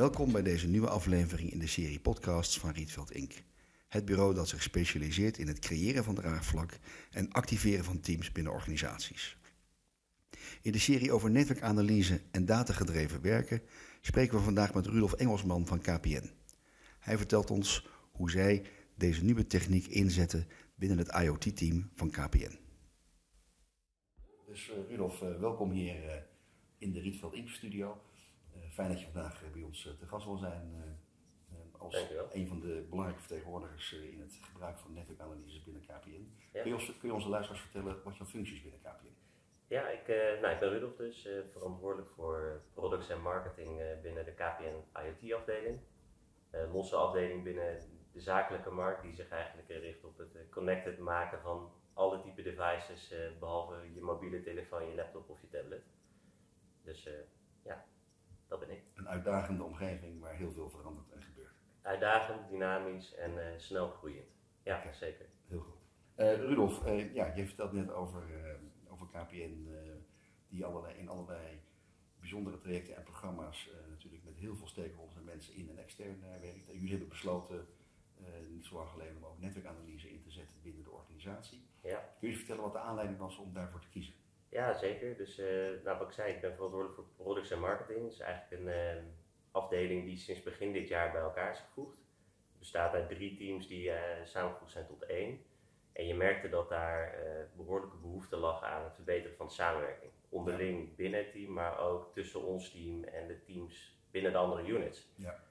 Welkom bij deze nieuwe aflevering in de serie podcasts van Rietveld Inc. Het bureau dat zich specialiseert in het creëren van draagvlak en activeren van teams binnen organisaties. In de serie over netwerkanalyse en datagedreven werken spreken we vandaag met Rudolf Engelsman van KPN. Hij vertelt ons hoe zij deze nieuwe techniek inzetten binnen het IoT-team van KPN. Dus uh, Rudolf, uh, welkom hier uh, in de Rietveld Inc. studio. Fijn dat je vandaag bij ons te gast wil zijn als een van de belangrijke vertegenwoordigers in het gebruik van netwerkanalyse binnen KPN. Ja. Kun, je ons, kun, je onze luisteraars vertellen wat jouw functies binnen KPN? Ja, ik, nou, ik ben Rudolf dus, verantwoordelijk voor products en marketing binnen de KPN IoT-afdeling. losse afdeling binnen de zakelijke markt die zich eigenlijk richt op het connected maken van alle type devices, behalve je mobiele telefoon, je laptop of je tablet. Dus ja, dat ben ik. Een uitdagende omgeving waar heel veel verandert en gebeurt. Uitdagend, dynamisch en uh, snel groeiend. Ja, okay. zeker. Heel goed. Rudolf, ja, je vertelt net over, over KPN, die allerlei, in allerlei bijzondere trajecten en programma's natuurlijk met heel veel stakeholders en mensen in en extern werkt. jullie hebben besloten niet zo lang geleden om ook netwerkanalyse in te zetten binnen de organisatie. Ja. Kun je vertellen wat de aanleiding was om daarvoor te kiezen? Ja, zeker. Dus uh, nou, wat ik zei, ik ben verantwoordelijk voor products en marketing. Dat is eigenlijk een uh, afdeling die sinds begin dit jaar bij elkaar is gevoegd. Het bestaat uit drie teams die uh, samengevoegd zijn tot één. En je merkte dat daar behoorlijke behoefte lag aan het verbeteren van de samenwerking. Onderling ja. binnen het team, maar ook tussen ons team en de teams binnen de andere units. Ja.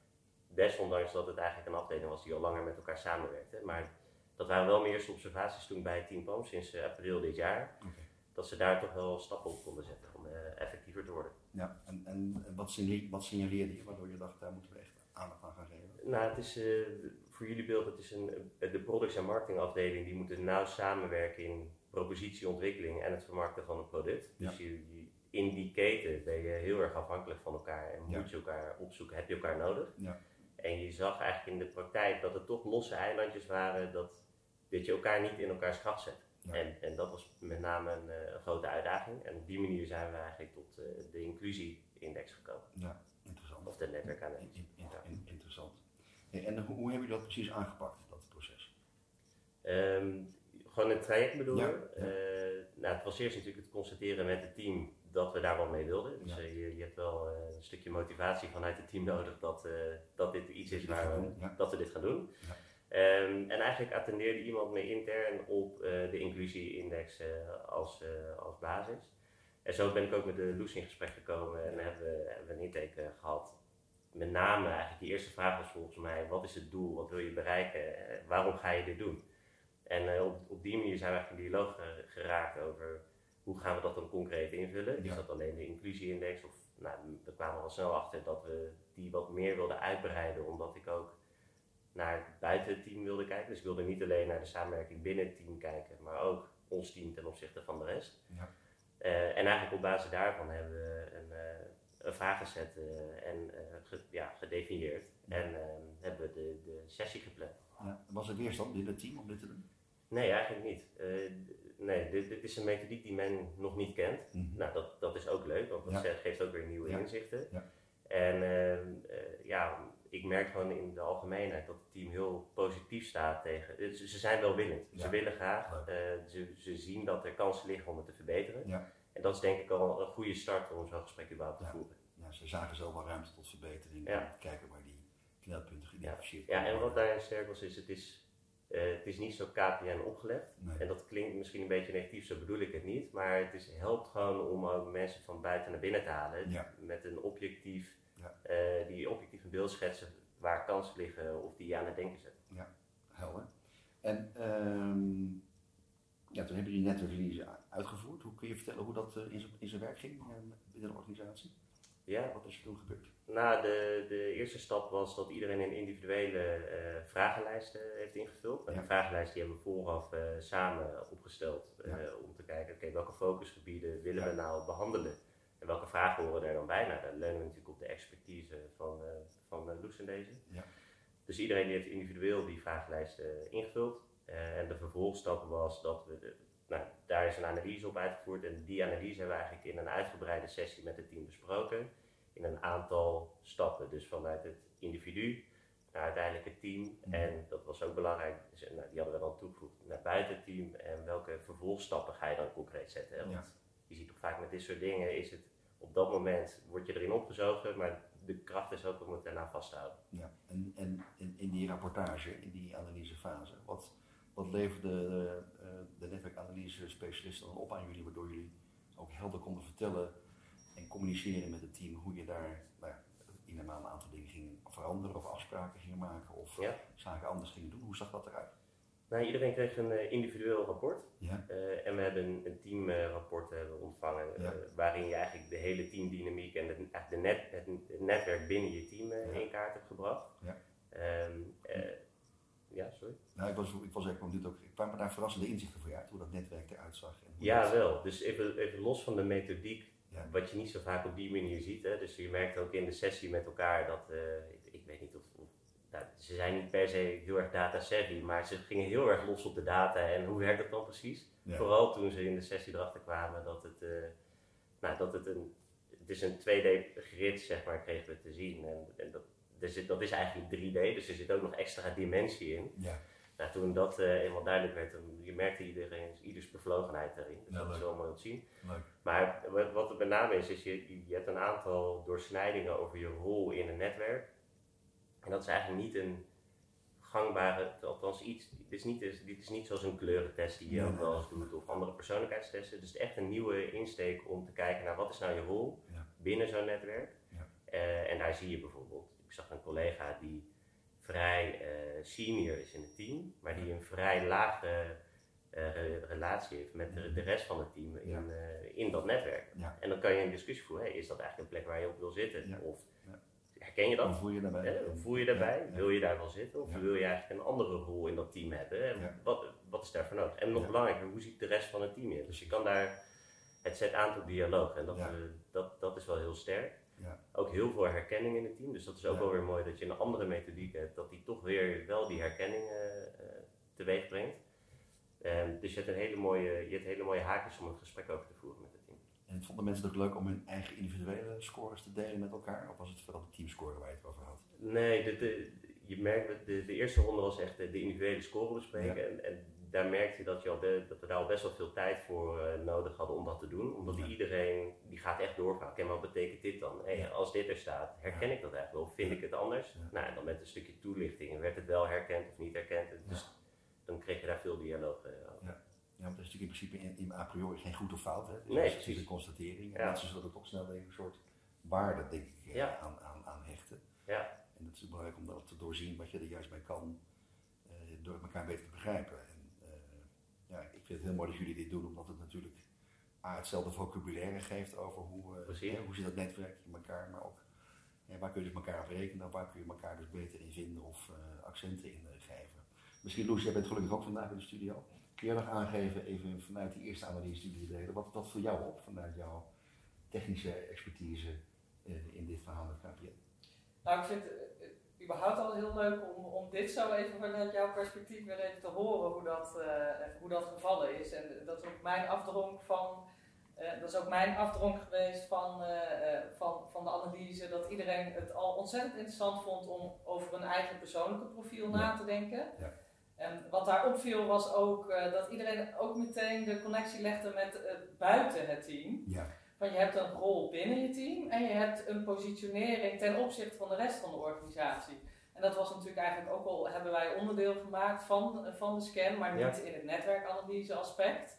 Desondanks dat het eigenlijk een afdeling was die al langer met elkaar samenwerkte. Maar dat waren wel mijn eerste observaties toen bij Team POM sinds april dit jaar. Okay. Dat ze daar toch wel stappen op konden zetten om uh, effectiever te worden. Ja, en, en wat, signaleerde, wat signaleerde je waardoor je dacht, daar moeten we echt aandacht aan gaan geven? Nou, het is uh, voor jullie beeld, het is een, de products- en marketingafdeling die moeten nauw samenwerken in propositieontwikkeling en het vermarkten van een product. Dus ja. je, je, in die keten ben je heel erg afhankelijk van elkaar en moet je elkaar opzoeken, heb je elkaar nodig. Ja. En je zag eigenlijk in de praktijk dat het toch losse eilandjes waren, dat dat je elkaar niet in elkaars kracht zet. En, en dat was met name een, uh, grote uitdaging. En op die manier zijn we eigenlijk tot uh, de inclusie-index gekomen. Ja, interessant. Of de netwerkanalyse. In, in, in, interessant. En, en hoe, hoe heb je dat precies aangepakt, dat proces? Um, gewoon een traject bedoel? Ja, ja. Uh, nou, het was eerst natuurlijk het constateren met het team dat we daar wel mee wilden. Dus je, je, hebt wel een stukje motivatie vanuit het team nodig dat, dat dit iets is waar we, dat we dit gaan doen. Um, en eigenlijk attendeerde iemand me intern op uh, de inclusie-index uh, als, uh, als basis. En zo ben ik ook met de Loes in gesprek gekomen en hebben we, hebben een intake gehad. Met name eigenlijk die eerste vraag was volgens mij, wat is het doel, wat wil je bereiken, waarom ga je dit doen? En op, op die manier zijn we eigenlijk in dialoog geraakt over hoe gaan we dat dan concreet invullen. Ja. Is dat alleen de inclusie-index? Of nou, we kwamen al snel achter dat we die wat meer wilden uitbreiden, omdat ik ook naar buiten het team wilde kijken. Dus ik wilde niet alleen naar de samenwerking binnen het team kijken, maar ook ons team ten opzichte van de rest. Ja. Uh, en eigenlijk op basis daarvan hebben we een, uh, een vragenset uh, en ge, ja, gedefinieerd. Ja. En ehm, hebben we de, de sessie gepland. Ja. Was er weerstand binnen het team om dit te doen? Nee, eigenlijk niet. nee, dit, dit, is een methodiek die men nog niet kent. Mm -hmm. Nou, dat, dat is ook leuk, want dat ja. geeft ook weer nieuwe inzichten. En ehm, ja, ik merk gewoon in de algemeenheid dat het team heel positief staat tegen. Ze zijn wel willend. Ze willen graag. Uh, ze, ze, zien dat er kansen liggen om het te verbeteren. Ja. En dat is denk ik al een goede start om zo'n gesprek überhaupt te voeren. Ja, ze zagen zelf wel ruimte tot verbetering. En kijken waar die knelpunten geïdentificeerd worden. Ja, en wat daarin sterk was, is het is. Uh, het is niet zo KPN opgelegd. Nee. En dat klinkt misschien een beetje negatief, zo bedoel ik het niet. Maar het is, helpt gewoon om ook mensen van buiten naar binnen te halen. Met een objectief ja. Uh, die objectief een beeld schetsen waar kansen liggen of die je aan het denken zetten. Ja, helder. En um, ja, toen hebben jullie netwerkanalyse uitgevoerd. Hoe kun je vertellen hoe dat uh, in zijn werk ging uh, binnen de organisatie? Ja. Wat is er toen gebeurd? Nou, de, de eerste stap was dat iedereen een individuele uh, vragenlijst heeft ingevuld. Ja. De vragenlijst die hebben we vooraf samen opgesteld ja. om te kijken, oké, okay, welke focusgebieden willen ja. we nou behandelen? En welke vragen horen er dan bij? Nou, daar leunen we natuurlijk op de expertise van, uh, van uh, Loes in deze. Ja. Dus iedereen die heeft individueel die vragenlijst uh, ingevuld. en de vervolgstap was dat we, de, nou, daar is een analyse op uitgevoerd. En die analyse hebben we eigenlijk in een uitgebreide sessie met het team besproken. in een aantal stappen. Dus vanuit het individu naar uiteindelijk het team. En dat was ook belangrijk, dus, nou, die hadden we dan toegevoegd naar buiten het team. En welke vervolgstappen ga je dan concreet zetten? Hè? Want Ja. Je ziet toch vaak met dit soort dingen, is het op dat moment, word je erin opgezogen, maar de kracht is ook om het daarna vast te houden. Ja, en, en in, in die rapportage, in die analysefase, wat, wat leverde de, eh, de netwerkanalyse specialisten dan op aan jullie, waardoor jullie ook helder konden vertellen en communiceren met het team hoe je daar nou in een maand een aantal dingen ging veranderen of afspraken ging maken of Ja. zaken anders gingen doen? Hoe zag dat eruit? Nou, iedereen kreeg een eh, individueel rapport. Ja, Eh, en we hebben een, teamrapport eh, ontvangen, eh, Ja. waarin je eigenlijk de hele teamdynamiek en het, de net, het, netwerk binnen je team Ja. in kaart hebt gebracht. Ja. Ehm, eh, ja, sorry. nou, ik was, ik was eigenlijk dit ook, ik kwam daar verrassende inzichten voor je uit, hoe dat netwerk eruit zag. En Ja, dat- wel. Dus even, even los van de methodiek, Ja. wat je niet zo vaak op die manier ziet. Hè. Dus je merkt ook in de sessie met elkaar dat, ik, ik weet niet of nou, ze zijn niet per se heel erg data savvy, maar ze gingen heel erg los op de data en hoe werkt dat dan precies? Ja. Vooral toen ze in de sessie erachter kwamen dat het, eh, nou, dat het een, het is een 2D grid, zeg maar, kregen we te zien. En, en dat, er zit, dat is eigenlijk 3D, dus er zit ook nog extra dimensie in. Ja, Nou, toen dat eh, eenmaal duidelijk werd, dan, je merkte iedereen, ieders bevlogenheid daarin. Dus Ja, dat is wel mooi om te zien. leuk. Maar wat, wat het met name is, is je, je hebt een aantal doorsnijdingen over je rol in een netwerk. En dat is eigenlijk niet een gangbare, althans iets, dit is niet, dit is niet zoals een kleurentest die je ook wel eens doet of andere persoonlijkheidstesten. Dus het is echt een nieuwe insteek om te kijken naar wat is nou je rol Ja. binnen zo'n netwerk. Ja. Eh, en daar zie je bijvoorbeeld, ik zag een collega die vrij eh, senior is in het team, maar die een vrij lage eh, re- relatie heeft met de, de rest van het team in, Ja. in dat netwerk. En dan kan je een discussie voeren, hey, is dat eigenlijk een plek waar je op wil zitten? Of. Herken je Hoe dat? voel je daarbij? Hè? Voel je daarbij? Ja, Wil je daar wel zitten? Of Ja. wil je eigenlijk een andere rol in dat team hebben? En Ja. wat, wat is daarvoor nodig? En nog belangrijker, hoe ziet de rest van het team in? Dus je kan daar, het zet aan tot dialoog en dat, eh, dat, dat is wel heel sterk. Ja. Ook heel veel herkenning in het team, dus dat is ook wel weer mooi dat je een andere methodiek hebt, dat die toch weer wel die herkenning eh, eh, teweeg brengt. Ehm, dus je hebt, een hele mooie, je hebt hele mooie haakjes om een gesprek over te voeren. En vonden mensen het ook leuk om hun eigen individuele scores te delen met elkaar? Of was het vooral de teamscore waar je het over had? Nee, de, de, je merkt dat de, de eerste ronde was echt de, de individuele score bespreken. En, en daar merkte je dat, je al dat we daar al best wel veel tijd voor eh, nodig hadden om dat te doen. Omdat Ja. iedereen die gaat echt doorgaan. Oké, wat betekent dit dan? Hey, Ja. Als dit er staat, herken ik dat eigenlijk wel? Of vind ik het anders? Nou, en dan met een stukje toelichting. Werd het wel herkend of niet herkend? Dus dan kreeg je daar veel dialoog eh, over. Ja, want dat is natuurlijk in principe in, in a priori geen goed of fout. Hè? Is, Nee, het is precies. een constatering. En Ja. mensen zullen er toch snel een soort waarde denk ik, eh, Ja. aan, aan, aan hechten. Ja. En het is belangrijk om dat te doorzien wat je er juist bij kan, eh, door elkaar beter te begrijpen. En, eh, ja, ik vind het heel mooi dat jullie dit doen, omdat het natuurlijk A, hetzelfde vocabulaire geeft over hoe, Precies. hoe zit dat netwerk in elkaar, maar ook ja, waar kun je dus elkaar op rekenen, waar kun je elkaar dus beter in vinden of accenten in geven. Misschien Loes, jij bent gelukkig ook vandaag in de studio. Kun je nog aangeven, even vanuit die eerste analyse die jullie deden, wat, wat viel jou op vanuit jouw technische expertise eh, in dit verhaal met KPN? Nou, ik vind het überhaupt al heel leuk om, om dit zo even vanuit jouw perspectief weer even te horen hoe dat, eh, hoe dat gevallen is. En dat is ook mijn afdronk van, eh, dat is ook mijn afdronk geweest van, van, van de analyse, dat iedereen het al ontzettend interessant vond om over hun eigen persoonlijke profiel na te denken. Ja. En wat daar opviel was ook eh, dat iedereen ook meteen de connectie legde met eh, buiten het team. Ja, Want je hebt een rol binnen je team en je hebt een positionering ten opzichte van de rest van de organisatie. En dat was natuurlijk eigenlijk ook al, hebben wij onderdeel gemaakt van, van de scan, maar niet in het netwerkanalyse aspect.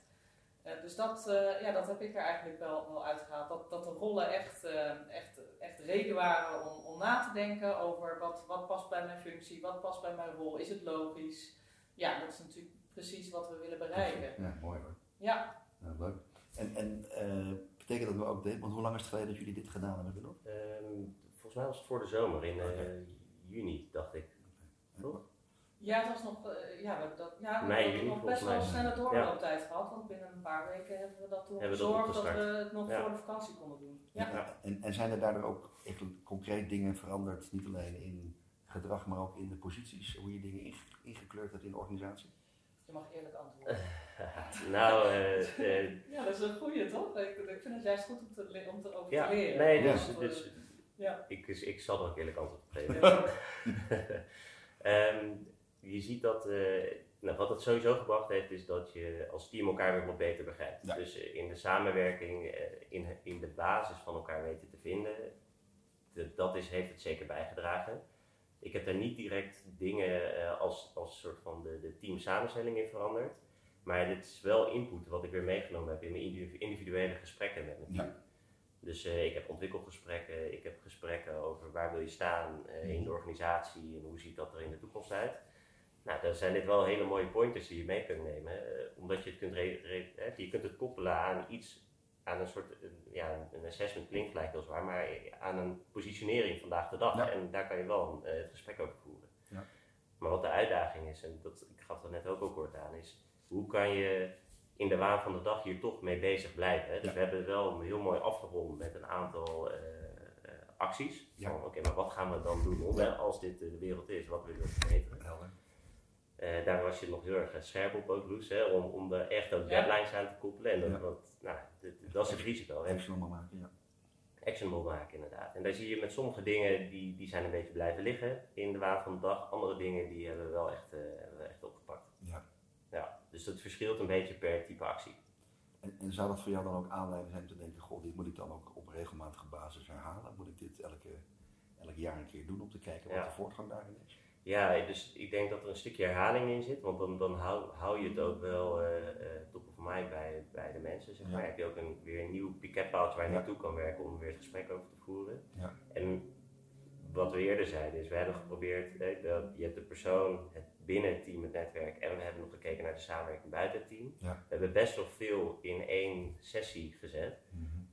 Eh, dus dat, eh, ja, dat heb ik er eigenlijk wel, wel uitgehaald. Dat, dat de rollen echt, echt, echt reden waren om, om na te denken over wat, wat past bij mijn functie, wat past bij mijn rol, is het logisch? Ja, dat is natuurlijk precies wat we willen bereiken. ja mooi hoor. Ja, Ja, leuk. En, en eh, betekent dat we ook dit, want hoe lang is het geleden dat jullie dit gedaan hebben, Willem? Ehm, volgens mij was het voor de zomer, in eh, juni, dacht ik. Toch? Ja, het was nog, eh, ja, we hebben dat, ja, we hebben nog best wel een snelle doorlooptijd gehad, want binnen een paar weken hebben we dat toen dat gezorgd dat, opgestart. we het nog Ja. voor de vakantie konden doen. Ja. Ja. En, en zijn er daardoor ook echt concreet dingen veranderd, niet alleen in gedrag, maar ook in de posities, hoe je dingen inge- ingekleurd hebt in de organisatie? Je mag eerlijk antwoorden. nou, eh, eh, Ja, dat is een goeie toch? Ik, ik vind het juist goed om, te, om te, over Ja, te leren. nee, dus, dus eh, Ja. Ik, dus ik zal er ook eerlijk antwoord op geven. Ehm, je ziet dat, eh, nou, wat het sowieso gebracht heeft, is dat je als team elkaar weer wat beter begrijpt. Ja. Dus eh, in de samenwerking, eh, in, in de basis van elkaar weten te vinden, de- dat is, heeft het zeker bijgedragen. Ik heb daar niet direct dingen eh, als, als soort van de, de teamsamenstelling in veranderd. Maar dit is wel input wat ik weer meegenomen heb in mijn individu- individuele gesprekken met mijn team. Ja. Dus eh, ik heb ontwikkelgesprekken, ik heb gesprekken over waar wil je staan eh, in de organisatie en hoe ziet dat er in de toekomst uit. Nou, dan zijn dit wel hele mooie pointers die je mee kunt nemen, omdat je het kunt, je kunt het koppelen aan iets, aan een soort, ja, een assessment klinkt gelijk heel zwaar, maar aan een positionering vandaag de dag. Ja. En daar kan je wel een, eh, het gesprek over voeren. Ja. Maar wat de uitdaging is, en dat, ik gaf dat net ook al kort aan, is hoe kan je in de waan van de dag hier toch mee bezig blijven. Hè? Dus Ja. we hebben wel heel mooi afgerond met een aantal eh, eh, acties. Ja. Van oké, maar wat gaan we dan doen om, hè, als dit de wereld is, wat willen we verbeteren? Helder. Eh, daar was je nog heel erg scherp op ook, Loes, hè, om, om er echt ook Ja. deadlines aan te koppelen. En dat, Ja. dat, nou, dat is het risico. Allemaal maken, ja. actionable maken inderdaad. En daar zie je met sommige dingen, die, die zijn een beetje blijven liggen in de waan van de dag. Andere dingen, die hebben we wel echt, eh, hebben we echt opgepakt. ja. Ja, dus dat verschilt een beetje per type actie. En, en zou dat voor jou dan ook aanleiding zijn om te denken, goh, dit moet ik dan ook op regelmatige basis herhalen? Moet ik dit elke, elk jaar een keer doen om te kijken wat Ja. de voortgang daarin is? Ja, dus ik denk dat er een stukje herhaling in zit, want dan, dan hou, hou je het ook wel top of mind bij, bij de mensen. Zeg maar. Ja. Heb je ook een, weer een nieuw piquetpaaltje waar je Ja. naartoe kan werken om weer het gesprek over te voeren. Ja. En wat we eerder zeiden is, we hebben geprobeerd, eh, dat je hebt de persoon het binnen het team, het netwerk, en we hebben nog gekeken naar de samenwerking buiten het team. We hebben best wel veel in één sessie gezet.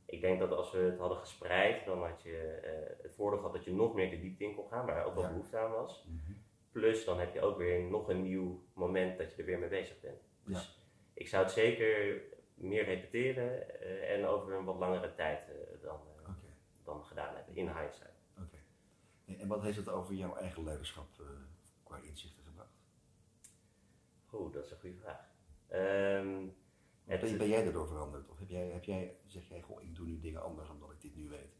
Ik denk dat als we het hadden gespreid, dan had je eh, het voordeel gehad dat je nog meer de diepte in kon gaan, waar ook wel Ja. behoefte aan was. Mhm. Plus dan heb je ook weer nog een nieuw moment dat je er weer mee bezig bent. Dus ik zou het zeker meer repeteren eh, en over een wat langere tijd eh, dan, dan gedaan hebben, in hindsight. oké. En- En wat heeft het over jouw eigen leiderschap qua inzichten gebracht? Oeh, dat is een goede vraag. Ehm, het- ben jij daardoor veranderd? Of heb jij, heb jij, zeg jij, goh, ik doe nu dingen anders omdat ik dit nu weet?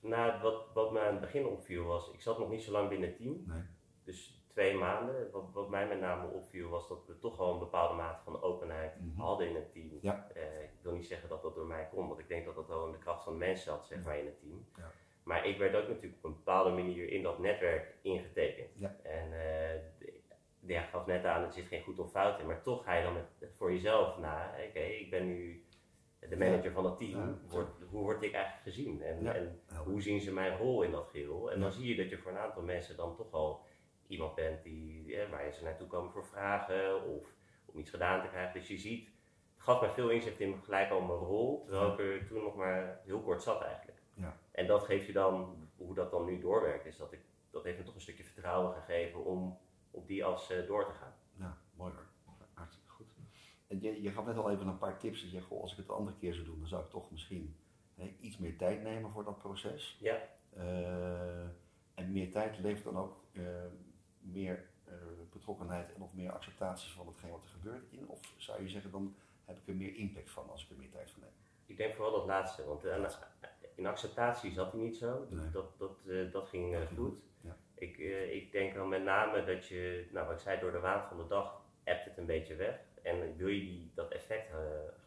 nou, wat, wat me aan het begin opviel was, ik zat nog niet zo lang binnen het team. Nee. Dus twee maanden. Wat, wat mij met name opviel was dat we toch wel een bepaalde mate van openheid Mhm. hadden in het team. Ja. Eh, ik wil niet zeggen dat dat door mij komt, want ik denk dat dat wel in de kracht van de mensen zat, zeg Ja. maar, in het team. Ja. Maar ik werd ook natuurlijk op een bepaalde manier in dat netwerk ingetekend. En eh, ja, gaf net aan, er zit geen goed of fout in, maar toch ga je dan met, voor jezelf na. Oké, ik ben nu de manager van dat team. Hoe word ik eigenlijk gezien? En, Ja. en hoe zien ze mijn rol in dat geheel? En dan zie je dat je voor een aantal mensen dan toch al iemand bent die, eh, waar ze naartoe komen voor vragen of om iets gedaan te krijgen. Dus je ziet, het gaf mij veel inzicht in gelijk al mijn rol, terwijl ik er toen nog maar heel kort zat eigenlijk. Ja. En dat geeft je dan, hoe dat dan nu doorwerkt, is dat ik, dat heeft me toch een stukje vertrouwen gegeven om op die as eh, door te gaan. Ja, mooi hoor. Hartstikke goed. En je, je gaf net al even een paar tips. Dat je, goh, als ik het de andere keer zou doen, dan zou ik toch misschien hè, iets meer tijd nemen voor dat proces. Ja. Eh, en meer tijd levert dan ook eh, meer betrokkenheid en of meer acceptatie van hetgeen wat er gebeurt in? Of zou je zeggen, dan heb ik er meer impact van als ik er meer tijd van neem? Ik denk vooral dat laatste, want in acceptatie zat hij niet zo. Nee. Dat, dat, dat ging Dat ging goed. goed, ja. Ik, eh, ik denk dan met name dat je, nou wat ik zei, door de waan van de dag appt het een beetje weg. En wil je die, dat effect eh,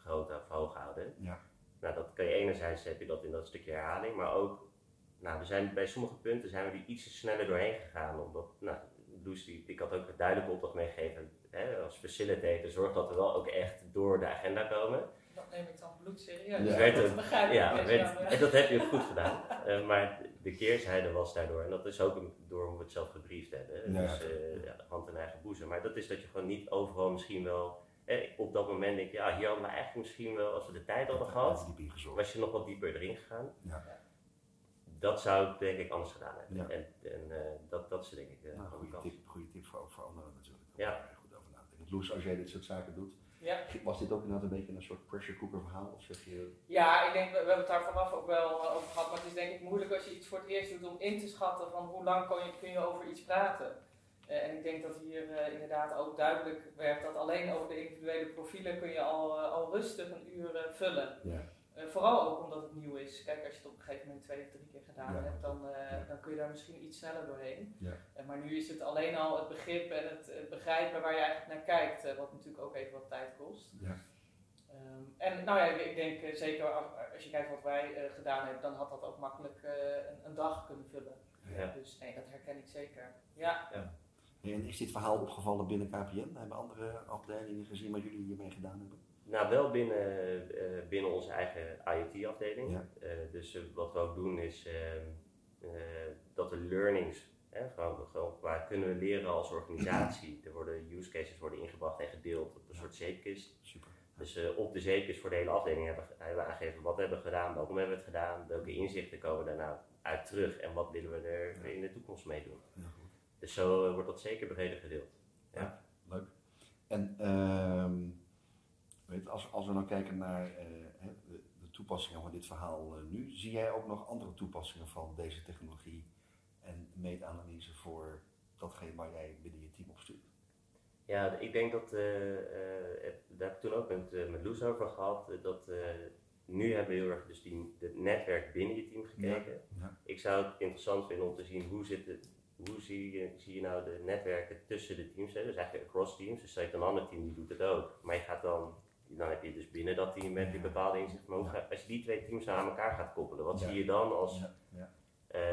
groot of hoog houden. Ja. Nou, dat kan je enerzijds heb je dat in dat stukje herhaling, maar ook, nou, we zijn bij sommige punten zijn we die iets sneller doorheen gegaan. Omdat, nou, Loes, die, ik had ook een duidelijke opdracht meegegeven, hè, als facilitator, zorg dat we wel ook echt door de agenda komen. Dat neem ik dan bloedserieus. Ja. Dat Werd het- begrijp ik Ja, werd- en dat heb je ook goed gedaan. Eh, maar de keerzijde was daardoor, en dat is ook een- door hoe we het zelf gebriefd hebben. Ja, dus eh, ja, de hand in eigen boezem. Maar dat is dat je gewoon niet overal misschien wel, eh, op dat moment denk je, ja, hier hadden we eigenlijk misschien wel, als we de tijd hadden gehad, was je nog wat dieper erin gegaan. Ja. Dat zou ik denk ik anders gedaan hebben. Ja. En, en eh, dat, dat is denk ik eh, Nou, goede tip, goede tip voor, ook voor anderen natuurlijk. Ja. goed over na te denken. Loes, als jij dit soort zaken doet, Ja. was dit ook inderdaad een beetje een soort pressure cooker verhaal? Of zeg je, Ja, ik denk, we, we hebben het daar vooraf ook wel eh, over gehad, maar het is denk ik moeilijk als je iets voor het eerst doet om in te schatten van hoe lang kun je, kun je over iets praten. Eh, en ik denk dat hier eh, inderdaad ook duidelijk werd dat alleen over de individuele profielen kun je al, al rustig een uur vullen. ja, Eh, vooral ook omdat het nieuw is. Kijk, als je het op een gegeven moment twee of drie keer gedaan Ja. hebt, dan, eh, Ja. dan kun je daar misschien iets sneller doorheen. Ja. Eh, maar nu is het alleen al het begrip en het, het begrijpen waar je eigenlijk naar kijkt, eh, wat natuurlijk ook even wat tijd kost. Ja. Ehm, en nou ja, ik, denk zeker als, je kijkt wat wij eh, gedaan hebben, dan had dat ook makkelijk eh, een, een dag kunnen vullen. Ja. Dus nee, dat herken ik zeker. Ja, En is dit verhaal opgevallen binnen KPN? Hebben andere afdelingen gezien wat jullie hiermee gedaan hebben? Nou, wel binnen, eh, binnen onze eigen IoT-afdeling. Ja. Eh, dus eh, wat we ook doen is ehm, eh, dat de learnings, hè, gewoon, gewoon waar kunnen we leren als organisatie. Er worden use cases worden ingebracht en gedeeld op een soort zeepkist. Super. Dus op de zeepkist voor de hele afdeling hebben, hebben we aangegeven wat hebben we gedaan, waarom hebben we het gedaan, welke inzichten komen daar nou uit terug en wat willen we er in de toekomst mee doen. Ja, goed. Dus zo wordt dat zeker breder gedeeld. Leuk. En ehm, weet, als, als we nou kijken naar eh, de, de toepassingen van dit verhaal eh, nu, zie jij ook nog andere toepassingen van deze technologie en meetanalyse voor datgene waar jij binnen je team op stuurt? Ja, ik denk dat, eh, daar heb ik toen ook met, met Loes over gehad, eh, dat nu hebben we heel erg dus die, het netwerk binnen je team gekeken. Ja. Ik zou het interessant vinden om te zien hoe, zit het, hoe zie, je, zie je nou de netwerken tussen de teams, hè? dus eigenlijk across teams. Dus een ander team die doet het ook, maar je gaat dan, dan heb je dus binnen dat team met die bepaalde inzicht. Maar hoe Ja. als je die twee teams nou aan elkaar gaat koppelen, wat Ja. zie je dan als Ja, ja.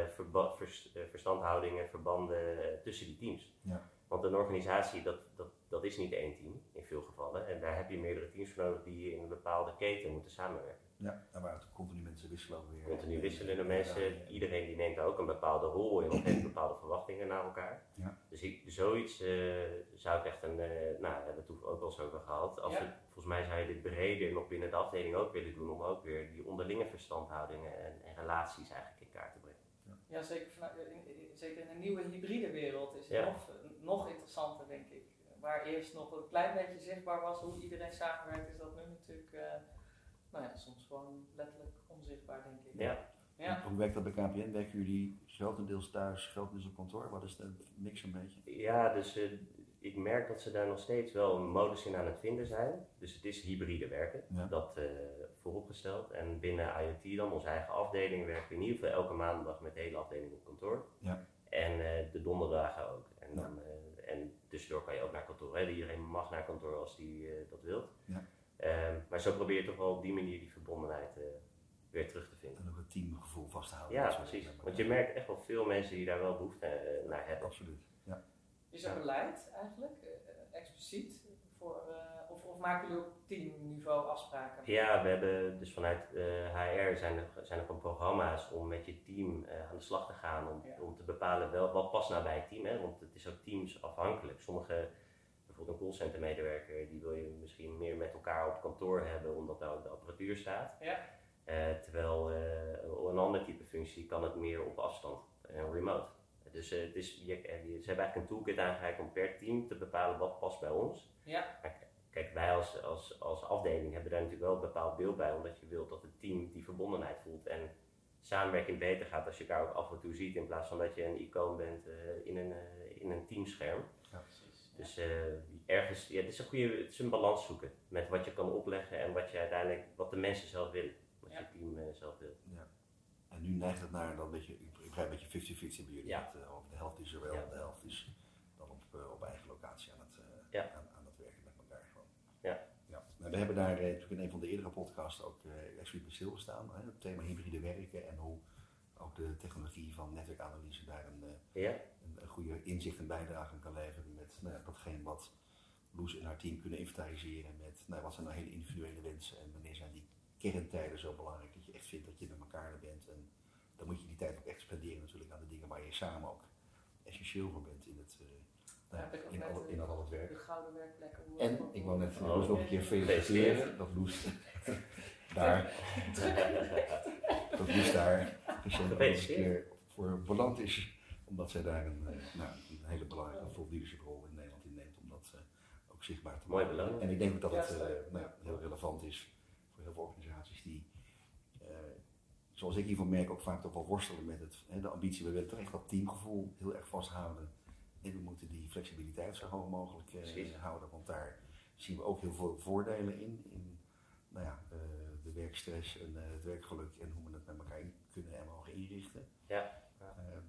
verba- vers- eh, verstandhoudingen, verbanden eh, tussen die teams. Ja. Want een organisatie, dat, dat, dat is niet één team in veel gevallen. En daar heb je meerdere teams voor nodig die in een bepaalde keten moeten samenwerken. Ja, en waar het continu mensen wisselen ook weer. Continu wisselende Ja, mensen, ja. iedereen die neemt daar ook een bepaalde rol in of heeft bepaalde verwachtingen naar elkaar. Ja. Dus ik, zoiets eh, zou ik echt een, eh, nou daar hebben we het toen ook wel eens over gehad. Als Ja. volgens mij zou je dit breder nog binnen de afdeling ook willen doen om ook weer die onderlinge verstandhoudingen en, en relaties eigenlijk in kaart te brengen. ja zeker, vanuit- in, in- zeker in een nieuwe hybride wereld is het Ja. nog, nog interessanter, denk ik. Waar eerst nog een klein beetje zichtbaar was hoe iedereen samenwerkt, is dat nu natuurlijk eh, nou ja, soms gewoon letterlijk onzichtbaar, denk ik. Ja. Ja. Hoe werkt dat bij KPN? Werken jullie grotendeels thuis, grotendeels op kantoor? Wat is de mix een beetje? Ja, dus eh, ik merk dat ze daar nog steeds wel een modus in aan het vinden zijn. Dus het is hybride werken, Ja. dat eh, vooropgesteld. En binnen IoT dan, onze eigen afdeling, werken we in ieder geval elke maandag met de hele afdeling op kantoor. Ja. En eh, de donderdagen ook. En, Ja. dan, eh, en tussendoor kan je ook naar kantoor. Hè? Iedereen mag naar kantoor als die eh, dat wilt. Ja. Ehm, maar zo probeer je toch wel op die manier die verbondenheid eh, weer terug te vinden. En ook het teamgevoel vasthouden. Ja, Dat soort precies. Want je merkt echt wel veel mensen die daar wel behoefte eh, naar hebben. Absoluut. Ja. Is er beleid eigenlijk, eh, expliciet? Voor, eh, of, of maken jullie op teamniveau afspraken? Ja, we hebben dus vanuit eh, HR zijn er, zijn er gewoon programma's om met je team eh, aan de slag te gaan. Om, Ja. om te bepalen wel, wat past nou bij het team. Hè? Want het is ook teamsafhankelijk. Sommige, bijvoorbeeld een callcenter medewerker, die wil je misschien meer met elkaar op kantoor hebben omdat daar ook de apparatuur staat. Ja. Eh, terwijl eh, een ander type functie kan het meer op afstand en remote. Dus eh, het is, je, ze hebben eigenlijk een toolkit aangereikt om per team te bepalen wat past bij ons. Ja. Kijk, wij als, als, als afdeling hebben daar natuurlijk wel een bepaald beeld bij, omdat je wilt dat het team die verbondenheid voelt en samenwerking beter gaat als je elkaar ook af en toe ziet, in plaats van dat je een icoon bent eh, in, een, eh, in een teamscherm. Precies. Dus eh, ergens, ja, het is een goede, het is een balans zoeken met wat je kan opleggen en wat je uiteindelijk, wat de mensen zelf willen, wat Ja. je team eh, zelf wil. En nu neigt het naar dan een beetje, ik begrijp een beetje 50-50 bij jullie. Ja. Dat, eh, over de helft is er wel, Ja. de helft is dan op, op eigen locatie aan het, eh, Ja. aan, aan het werken met elkaar gewoon. Ja. ja. Nou, we hebben daar eh, natuurlijk in een van de eerdere podcasts ook eh expliciet bij stilgestaan. Hè, het thema hybride werken en hoe ook de technologie van netwerkanalyse daar een, eh, Ja, goede inzicht en bijdrage aan kan leveren met nou ja, datgene wat Loes en haar team kunnen inventariseren met nou, wat zijn nou hele individuele wensen en wanneer zijn die kerntijden zo belangrijk dat je echt vindt dat je met elkaar er bent en dan moet je die tijd ook echt spenderen natuurlijk aan de dingen waar je samen ook essentieel voor bent in het, eh, nou, in, al, eh, in al het werk. De gouden werkplekken. hoe- En ik wou net Oh. Loes nog een keer feliciteren dat Loes daar, dat Loes daar een keer voor beland is omdat zij daar een, eh, nou, een hele belangrijke rol in Nederland inneemt om dat eh, ook zichtbaar te Mooi maken. beloond. En ik denk ook dat Ja, het eh, nou, ja, heel relevant is voor heel veel organisaties die, eh, zoals ik hiervan merk, ook vaak toch wel worstelen met het, hè, de ambitie. We willen toch echt dat teamgevoel heel erg vasthouden. En we moeten die flexibiliteit zo hoog mogelijk eh, houden, want daar zien we ook heel veel voordelen in. in nou ja, eh, de werkstress en het werkgeluk en hoe we het met elkaar kunnen en mogen inrichten. Ja.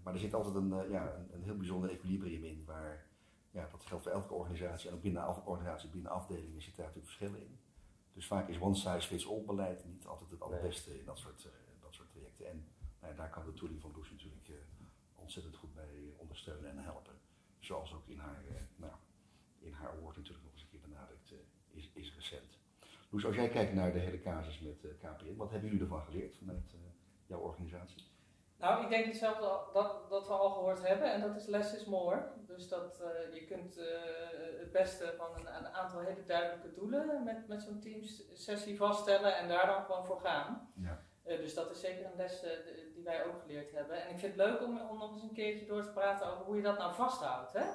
Maar er zit altijd een, ja, een, een, heel bijzonder equilibrium in, waar ja, dat geldt voor elke organisatie en ook binnen af, organisatie, binnen afdelingen zitten daar natuurlijk verschillen in. Dus vaak is one size fits all beleid niet altijd het allerbeste in dat soort, dat soort trajecten. En nou daar kan de tooling van Loes natuurlijk ontzettend goed bij ondersteunen en helpen. Zoals ook in haar, nou, in haar woord natuurlijk nog eens een keer benadrukt is, is recent. Dus als jij kijkt naar de hele casus met KPN, wat hebben jullie ervan geleerd vanuit jouw organisatie? Nou, ik denk hetzelfde dat, dat we al gehoord hebben en dat is less is more. Dus dat uh, je kunt het beste van een, een, aantal hele duidelijke doelen met, met zo'n teamsessie vaststellen en daar dan gewoon voor gaan. Ja. dus dat is zeker een les die wij ook geleerd hebben. En ik vind het leuk om, om nog eens een keertje door te praten over hoe je dat nou vasthoudt. Hè?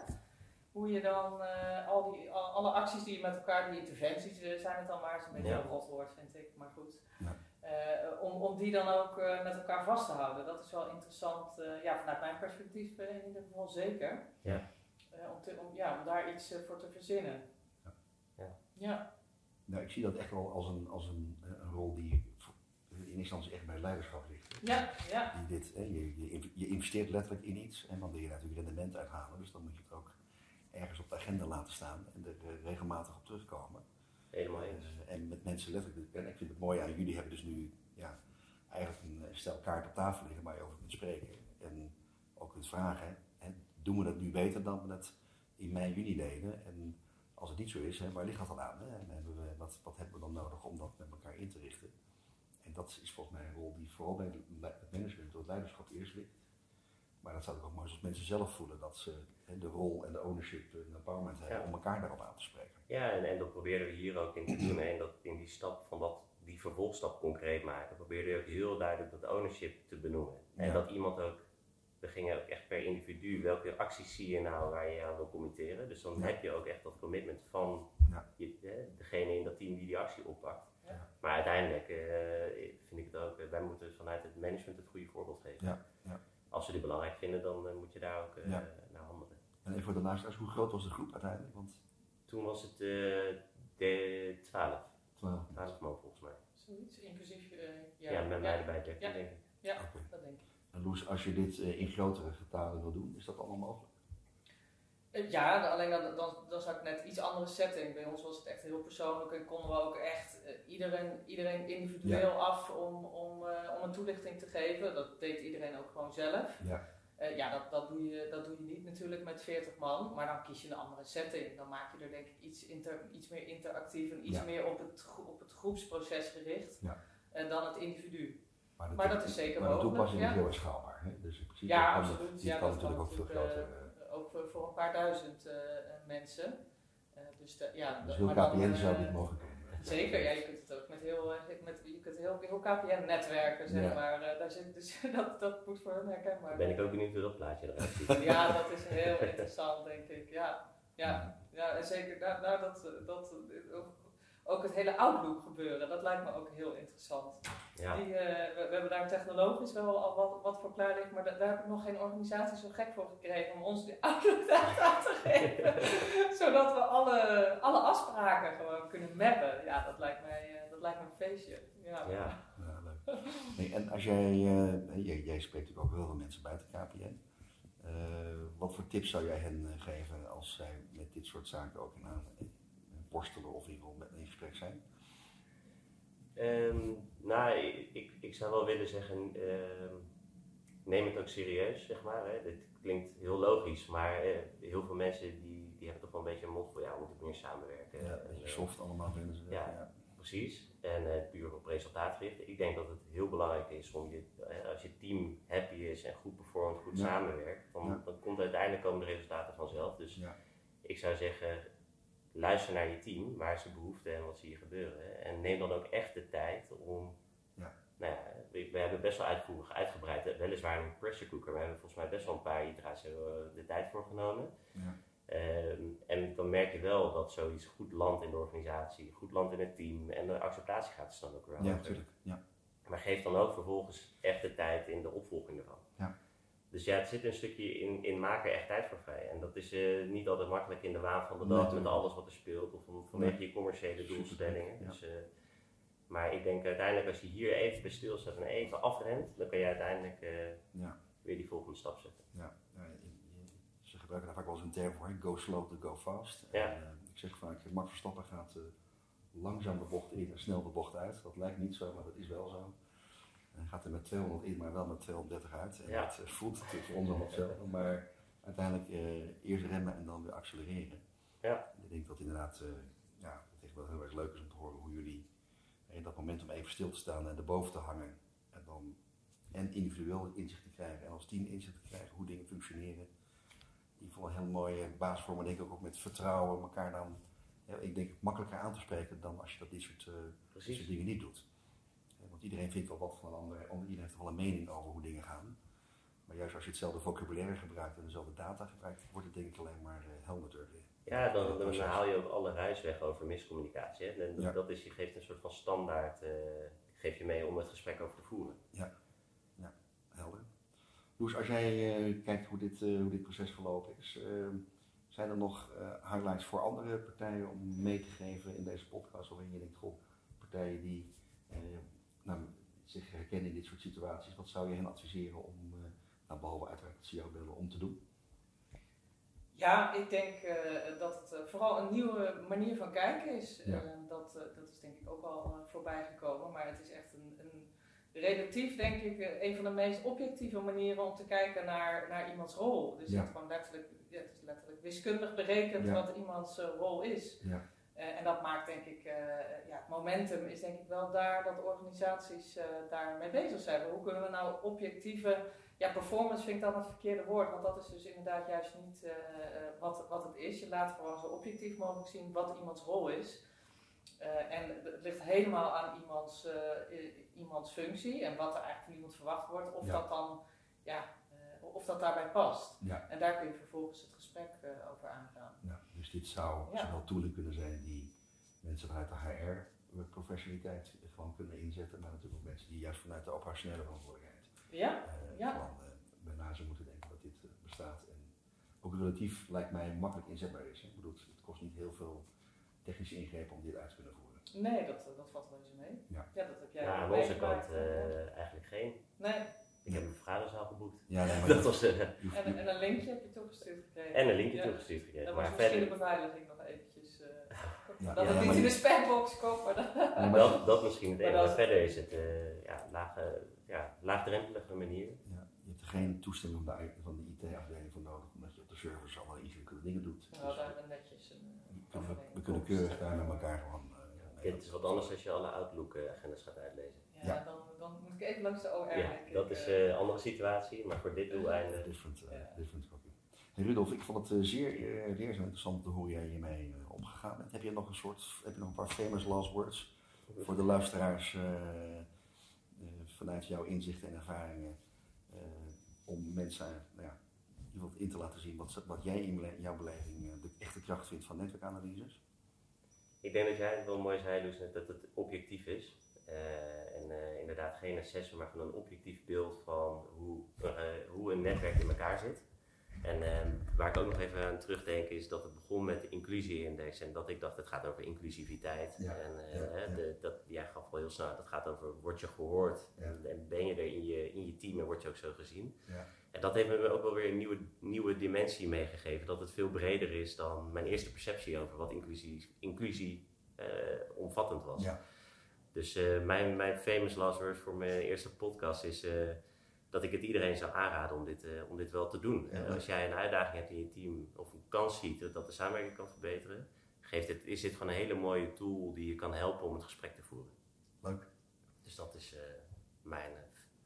hoe je dan al die, alle acties die je met elkaar, die interventies zijn het dan maar, is een beetje ja. een rotwoord vind ik, maar goed. Ja. Uh, om, om die dan ook met elkaar vast te houden. Dat is wel interessant, ja, vanuit mijn perspectief in ieder geval zeker. Ja. om, te, om, ja, om daar iets voor te verzinnen. Ja. ja. ja. Nou, ik zie dat echt wel als een, als een, een rol die in eerste instantie echt bij leiderschap ligt. Ja, ja. Die dit, je, je, je investeert letterlijk in iets en dan wil je natuurlijk rendement uithalen, dus dan moet je het ook ergens op de agenda laten staan en er regelmatig op terugkomen. Eens. Uh, en met mensen letterlijk, en ik vind het mooi aan jullie hebben dus nu ja, eigenlijk een eh, stel kaart op tafel liggen waar je over kunt spreken. En ook kunt vragen, doen we dat nu beter dan we dat in mei, juni deden? En als het niet zo is, hè, waar ligt dat dan aan? Hè? En hebben we, wat, wat hebben we dan nodig om dat met elkaar in te richten? En dat is volgens mij een rol die vooral bij het management, door het leiderschap eerst ligt. Maar dat zou ik ook mooi als mensen zelf voelen, dat ze de rol en de ownership en de empowerment hebben om elkaar daarop aan te spreken. Ja, en, en dat proberen we hier ook in te doen. En dat in die stap van dat, die vervolgstap concreet maken, probeerde je ook heel duidelijk dat ownership te benoemen. En dat iemand ook, we gingen ook echt per individu, welke acties zie je nou waar je aan wil committeren. Dus dan heb je ook echt dat commitment van je, degene in dat team die die actie oppakt. Maar uiteindelijk uh, vind ik het ook, wij moeten vanuit het management het goede voorbeeld geven. Ja. Ja als ze die belangrijk vinden, dan uh, moet je daar ook uh, ja. naar handelen. En even voor de luisteraars, hoe groot was de groep uiteindelijk? Want... Toen was het uh, de 12. 12. 12 man volgens mij. Zoiets, inclusief ja. Ja, met mij erbij 13 denk ik. Ja, okay. dat denk ik. En Loes, als je dit in grotere getalen wil doen, is dat allemaal mogelijk? Ja, alleen dan, dan, dan zou ik net iets andere setting. Bij ons was het echt heel persoonlijk en konden we ook echt uh, iedereen, iedereen individueel af om, om, uh, om een toelichting te geven. Dat deed iedereen ook gewoon zelf. Ja, uh, ja dat, dat, doe je, dat doe je niet natuurlijk met 40 man, maar dan kies je een andere setting. Dan maak je er denk ik iets, inter, iets meer interactief en iets meer op het, op het groepsproces gericht dan het individu. Maar dat, maar dat is zeker maar mogelijk. Maar de toepassing is heel erg schaalbaar. Hè? Dus in principe ja, absoluut. ja, kan natuurlijk ook veel groter ook voor, voor een paar duizend uh, mensen. Uh, dus, de, ja, dus heel KPN dan, zou niet mogen komen. Zeker, ja, je kunt het ook met heel, met, je kunt heel, heel KPN netwerken, zeg ja. maar. daar zit, dus dat, dat moet voor hen herkenbaar Ben ik ook benieuwd hoe dat plaatje eruit ziet. ja, dat is heel interessant, denk ik. Ja, ja, ja en zeker nou, nou, dat, dat, ook het hele Outlook gebeuren, dat lijkt me ook heel interessant. Ja. Die, uh, we, we, hebben daar technologisch wel al wat, wat voor klaar liggen, maar da daar heb ik nog geen organisatie zo gek voor gekregen om ons die Outlook aan te geven. Zodat we alle, alle afspraken gewoon kunnen mappen. Ja, dat lijkt mij, uh, dat lijkt me een feestje. Ja, ja. ja leuk. Nee, en als jij, uh, jij, jij, spreekt natuurlijk ook heel veel mensen buiten KPN. wat voor tips zou jij hen geven als zij met dit soort zaken ook in aan, worstelen of met in gesprek zijn? Um, nou, ik, ik zou wel willen zeggen, um, neem het ook serieus, zeg maar. Hè. Dit klinkt heel logisch, maar uh, heel veel mensen die, die hebben toch wel een beetje een mond voor, ja, we moeten meer samenwerken. Ja, een beetje uh, soft allemaal vinden ze. Ja, ja, precies. En uh, puur op resultaat gericht. Ik denk dat het heel belangrijk is om je, als je team happy is en goed performt, goed ja. samenwerkt, dan, dan komt uiteindelijk komen de resultaten vanzelf. Dus ik zou zeggen, luister naar je team, waar ze behoefte en wat zie je gebeuren. En neem dan ook echt de tijd om. Ja. Nou ja, we, we, hebben best wel uitvoerig, uitgebreid, weliswaar een pressure cooker, we hebben volgens mij best wel een paar iteraties de tijd voor genomen. Ja. Um, en dan merk je wel dat zoiets goed landt in de organisatie, goed landt in het team en de acceptatie gaat dus dan ook wel. Ja, natuurlijk. Ja. Maar geef dan ook vervolgens echt de tijd in de opvolging ervan. Ja. Dus ja, het zit een stukje in, in maken echt tijd voor vrij. En dat is uh, niet altijd makkelijk in de waan van de dag met alles wat er speelt of vanwege je commerciële doelstellingen. Dus, uh, Maar ik denk uiteindelijk als je hier even bij stilstaat en even afrent, dan kan je uiteindelijk uh, ja. weer die volgende stap zetten. Ja, ze gebruiken daar vaak wel eens een term voor, go slow to go fast. Ja. En, ik zeg vaak, Max Verstappen gaat langzaam de bocht in en snel de bocht uit. Dat lijkt niet zo, maar dat is wel zo. Hij gaat er met 200 in, maar wel met 230 uit. En dat voelt voor ons allemaal hetzelfde. Maar uiteindelijk eerst remmen en dan weer accelereren. Ja. Ik denk dat inderdaad ja, het echt wel heel erg leuk is om te horen hoe jullie in dat moment om even stil te staan en erboven te hangen. En dan en individueel inzicht te krijgen en als team inzicht te krijgen hoe dingen functioneren. Die vond een heel mooie basis voor, maar denk ik ook met vertrouwen elkaar dan, ja, ik denk makkelijker aan te spreken dan als je dat dit soort, uh, dit soort dingen niet doet. Want iedereen vindt wel wat van een ander, iedereen heeft wel een mening over hoe dingen gaan. Maar juist als je hetzelfde vocabulaire gebruikt en dezelfde data gebruikt, wordt het denk ik alleen maar uh, helderder. Ja, dan, dan haal je ook alle ruis weg over miscommunicatie. Hè? En dat is, je geeft een soort van standaard, uh, geef je mee om het gesprek over te voeren. Ja, ja helder. Loes, als jij uh, kijkt hoe dit, uh, hoe dit proces verlopen is, ehm, zijn er nog highlights voor andere partijen om mee te geven in deze podcast? Waarin je denkt, goh, partijen die nou, zich herkennen in dit soort situaties, wat zou je hen adviseren om, nou, behalve uiteraard het CEO om te doen? Ja, ik denk uh, dat het uh, vooral een nieuwe manier van kijken is. Ja. Uh, dat, dat is denk ik ook al voorbij gekomen. Maar het is echt een, een relatief, denk ik, een van de meest objectieve manieren om te kijken naar, naar iemands rol. Dus Ja. het, gewoon letterlijk, het is letterlijk wiskundig berekend Ja. wat iemands rol is. Ja. En dat maakt denk ik, ja, het momentum is denk ik wel daar dat organisaties daarmee bezig zijn. Hoe kunnen we nou objectieve ja, performance vind ik dan het verkeerde woord, want dat is dus inderdaad juist niet wat, wat het is. Je laat gewoon zo objectief mogelijk zien wat iemands rol is. Uh, en het ligt helemaal aan iemands, iemands functie en wat er eigenlijk van iemand verwacht wordt, of Ja. dat dan, ja, of dat daarbij past. Ja. En daar kun je vervolgens het gesprek over aangaan. Dus dit zou Ja. zowel tooling kunnen zijn die mensen vanuit de HR-professionaliteit gewoon kunnen inzetten, maar natuurlijk ook mensen die juist vanuit de operationele verantwoordelijkheid Ja, eh, Ja. gewoon eh, bij na zou moeten denken dat dit eh, bestaat. En ook relatief lijkt mij makkelijk inzetbaar is. hè. Ik bedoel, het kost niet heel veel technische ingrepen om dit uit te kunnen voeren. nee, dat, dat valt wel eens mee. Ja. dat heb jij Ja, aan onze kant eh, eigenlijk geen. Nee, Ik heb een vergaderzaal geboekt. Ja, nee, maar Dat was, hoeft- en, en een linkje heb je toegestuurd gekregen. en een linkje Ja. toegestuurd gekregen. Dan was Maar misschien verder, de beveiliging nog eventjes. eh, Ja, dat ja, het niet maar in de spambox komt, maar dat. maar- dat, dat misschien het Maar enige. Maar verder is het eh, ja, lage, ja, laagdrempelige manier. ja, je hebt er geen toestemming van de, van de IT-afdeling voor nodig, omdat je op de servers allemaal ingewikkelde dingen doet. Nou, Dus daar hebben we netjes een. we kunnen, overeenkomst. we kunnen keurig daar met elkaar gewoon. het is wat anders als je alle Outlook-agendas gaat uitlezen. Ja, Ja. Dan, dan moet ik even langs de OR. Ja, dat is eh. een andere situatie, maar voor dit doeleinde. different, uh, Ja. different copy. Hey Rudolf, ik vond het eh, zeer uh, leerzaam interessant hoe jij hiermee uh, omgegaan bent. Heb je nog een soort, heb je nog een paar famous last words voor de luisteraars uh, vanuit jouw inzichten en ervaringen uh, om mensen nou ja, in te laten zien wat, wat jij in jouw beleving de echte kracht vindt van netwerkanalyses? Ik denk dat jij het wel mooi zei, Luus, dat het objectief is. Uh, geen assessment, maar gewoon een objectief beeld van hoe, uh, hoe een netwerk in elkaar zit. En waar ik ook nog even aan terugdenk is dat het begon met de inclusie-index en dat ik dacht het gaat over inclusiviteit. Ja, en ja, ja. De, dat, jij gaf wel heel snel, dat gaat over word je gehoord en, en ben je er in je, in je team en word je ook zo gezien. Ja. En dat heeft me ook wel weer een nieuwe, nieuwe dimensie meegegeven, dat het veel breder is dan mijn eerste perceptie over wat inclusie, inclusie omvattend was. Dus uh, mijn, mijn famous last words voor mijn eerste podcast is uh, dat ik het iedereen zou aanraden om dit, uh, om dit wel te doen. Ja, als jij een uitdaging hebt in je team of een kans ziet dat de samenwerking kan verbeteren, geeft is dit gewoon een hele mooie tool die je kan helpen om het gesprek te voeren. Leuk. Dus dat is mijn.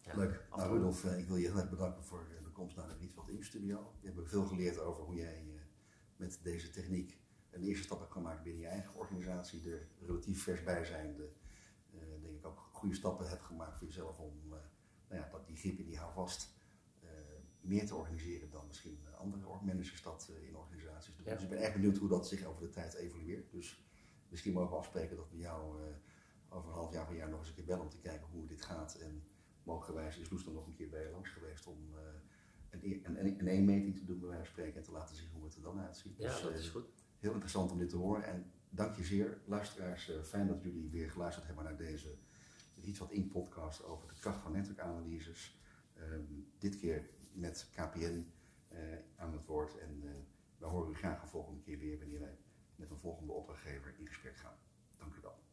Ja, Leuk. Nou, Rudolf, ik wil je heel erg bedanken voor de komst naar de Rietveld Inc. Studio. We hebben veel geleerd over hoe jij met deze techniek een eerste stap hebt gemaakt binnen je eigen organisatie, er relatief vers bij zijnde uh, denk ik ook goede stappen hebt gemaakt voor jezelf om uh, nou ja, dat die grip in die houvast uh, meer te organiseren dan misschien andere managers dat in organisaties doen. Ja. Dus ik ben erg benieuwd hoe dat zich over de tijd evolueert. Dus misschien mogen we afspreken dat we jou over een half jaar, een jaar nog eens een keer bellen om te kijken hoe dit gaat. En mogelijkerwijs is Loes dan nog een keer bij je langs geweest om een, een, een e-meeting te doen bij wijze van spreken en te laten zien hoe het er dan uitziet. Ja, dus, dat is goed. Heel interessant om dit te horen. En dank je zeer, luisteraars. Eh, fijn dat jullie weer geluisterd hebben naar deze Iets wat in podcast over de kracht van netwerkanalyses. Ehm, dit keer met KPN eh, aan het woord. En uh, we horen u graag de volgende keer weer wanneer wij met een volgende opdrachtgever in gesprek gaan. Dank u wel.